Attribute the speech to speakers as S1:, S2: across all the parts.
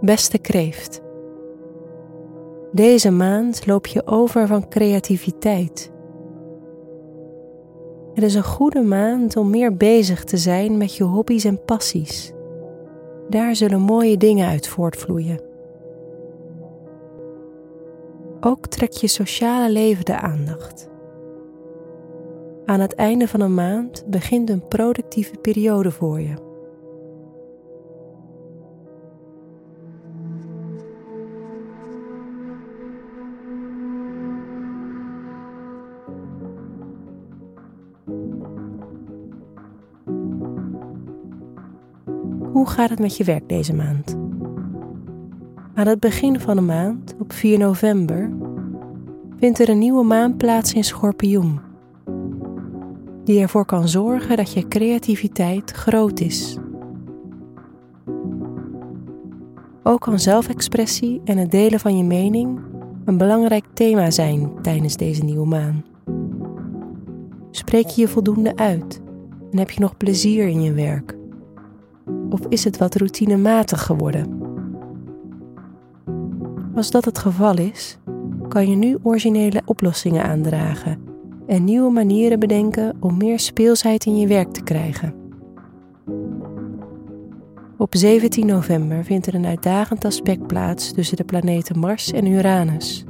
S1: Beste kreeft. Deze maand loop je over van creativiteit. Het is een goede maand om meer bezig te zijn met je hobby's en passies. Daar zullen mooie dingen uit voortvloeien. Ook trek je sociale leven de aandacht. Aan het einde van een maand begint een productieve periode voor je. Hoe gaat het met je werk deze maand? Aan het begin van de maand, op 4 november, vindt er een nieuwe maan plaats in Schorpioen, die ervoor kan zorgen dat je creativiteit groot is. Ook kan zelfexpressie en het delen van je mening een belangrijk thema zijn tijdens deze nieuwe maan. Spreek je je voldoende uit en heb je nog plezier in je werk? Of is het wat routinematig geworden? Als dat het geval is, kan je nu originele oplossingen aandragen en nieuwe manieren bedenken om meer speelsheid in je werk te krijgen. Op 17 november vindt er een uitdagend aspect plaats tussen de planeten Mars en Uranus.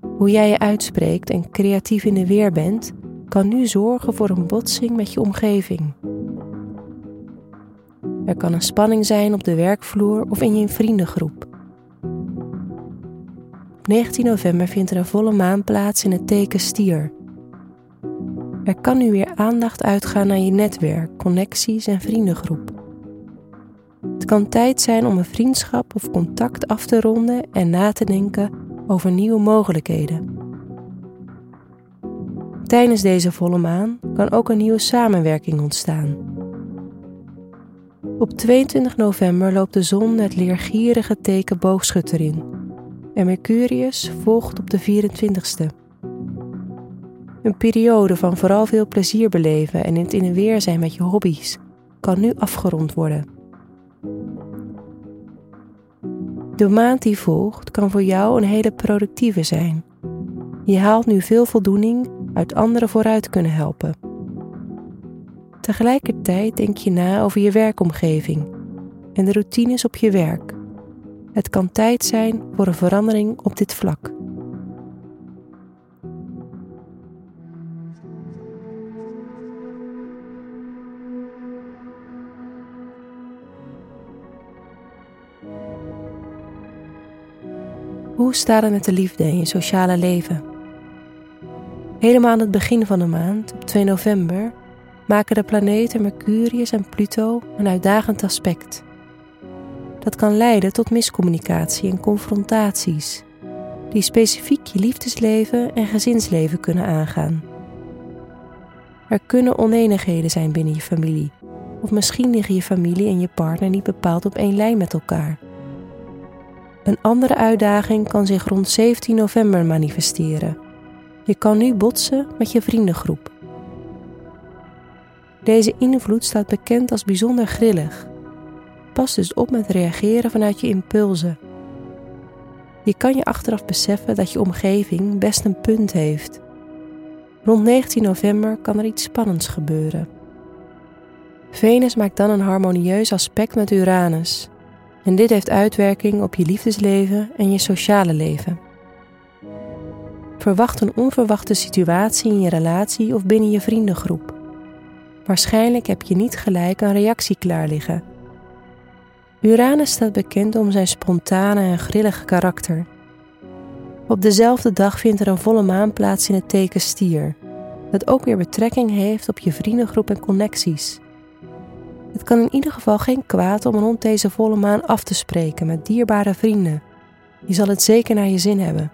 S1: Hoe jij je uitspreekt en creatief in de weer bent, kan nu zorgen voor een botsing met je omgeving. Er kan een spanning zijn op de werkvloer of in je vriendengroep. Op 19 november vindt er een volle maan plaats in het teken stier. Er kan nu weer aandacht uitgaan naar je netwerk, connecties en vriendengroep. Het kan tijd zijn om een vriendschap of contact af te ronden en na te denken over nieuwe mogelijkheden. Tijdens deze volle maan kan ook een nieuwe samenwerking ontstaan. Op 22 november loopt de zon het leergierige teken boogschutter in en Mercurius volgt op de 24ste. Een periode van vooral veel plezier beleven en het in een weer zijn met je hobby's kan nu afgerond worden. De maand die volgt kan voor jou een hele productieve zijn. Je haalt nu veel voldoening uit anderen vooruit kunnen helpen. Tegelijkertijd denk je na over je werkomgeving en de routines op je werk. Het kan tijd zijn voor een verandering op dit vlak. Hoe staat het met de liefde in je sociale leven? Helemaal aan het begin van de maand, op 2 november, maken de planeten Mercurius en Pluto een uitdagend aspect. Dat kan leiden tot miscommunicatie en confrontaties, die specifiek je liefdesleven en gezinsleven kunnen aangaan. Er kunnen oneenigheden zijn binnen je familie, of misschien liggen je familie en je partner niet bepaald op één lijn met elkaar. Een andere uitdaging kan zich rond 17 november manifesteren. Je kan nu botsen met je vriendengroep deze invloed staat bekend als bijzonder grillig. Pas dus op met reageren vanuit je impulsen. Je kan je achteraf beseffen dat je omgeving best een punt heeft. Rond 19 november kan er iets spannends gebeuren. Venus maakt dan een harmonieus aspect met Uranus. En dit heeft uitwerking op je liefdesleven en je sociale leven. Verwacht een onverwachte situatie in je relatie of binnen je vriendengroep. Waarschijnlijk heb je niet gelijk een reactie klaar liggen. Uranus staat bekend om zijn spontane en grillige karakter. Op dezelfde dag vindt er een volle maan plaats in het teken stier, dat ook weer betrekking heeft op je vriendengroep en connecties. Het kan in ieder geval geen kwaad om rond deze volle maan af te spreken met dierbare vrienden. Je zal het zeker naar je zin hebben.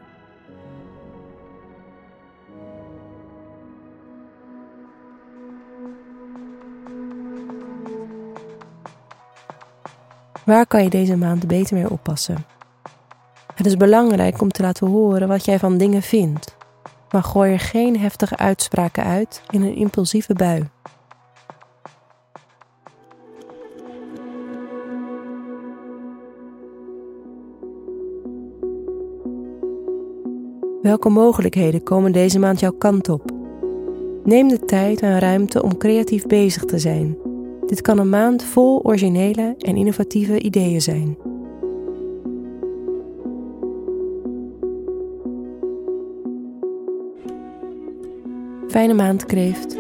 S1: Waar kan je deze maand beter mee oppassen? Het is belangrijk om te laten horen wat jij van dingen vindt, maar gooi er geen heftige uitspraken uit in een impulsieve bui. Welke mogelijkheden komen deze maand jouw kant op? Neem de tijd en ruimte om creatief bezig te zijn dit kan een maand vol originele en innovatieve ideeën zijn. Fijne maand, kreeft.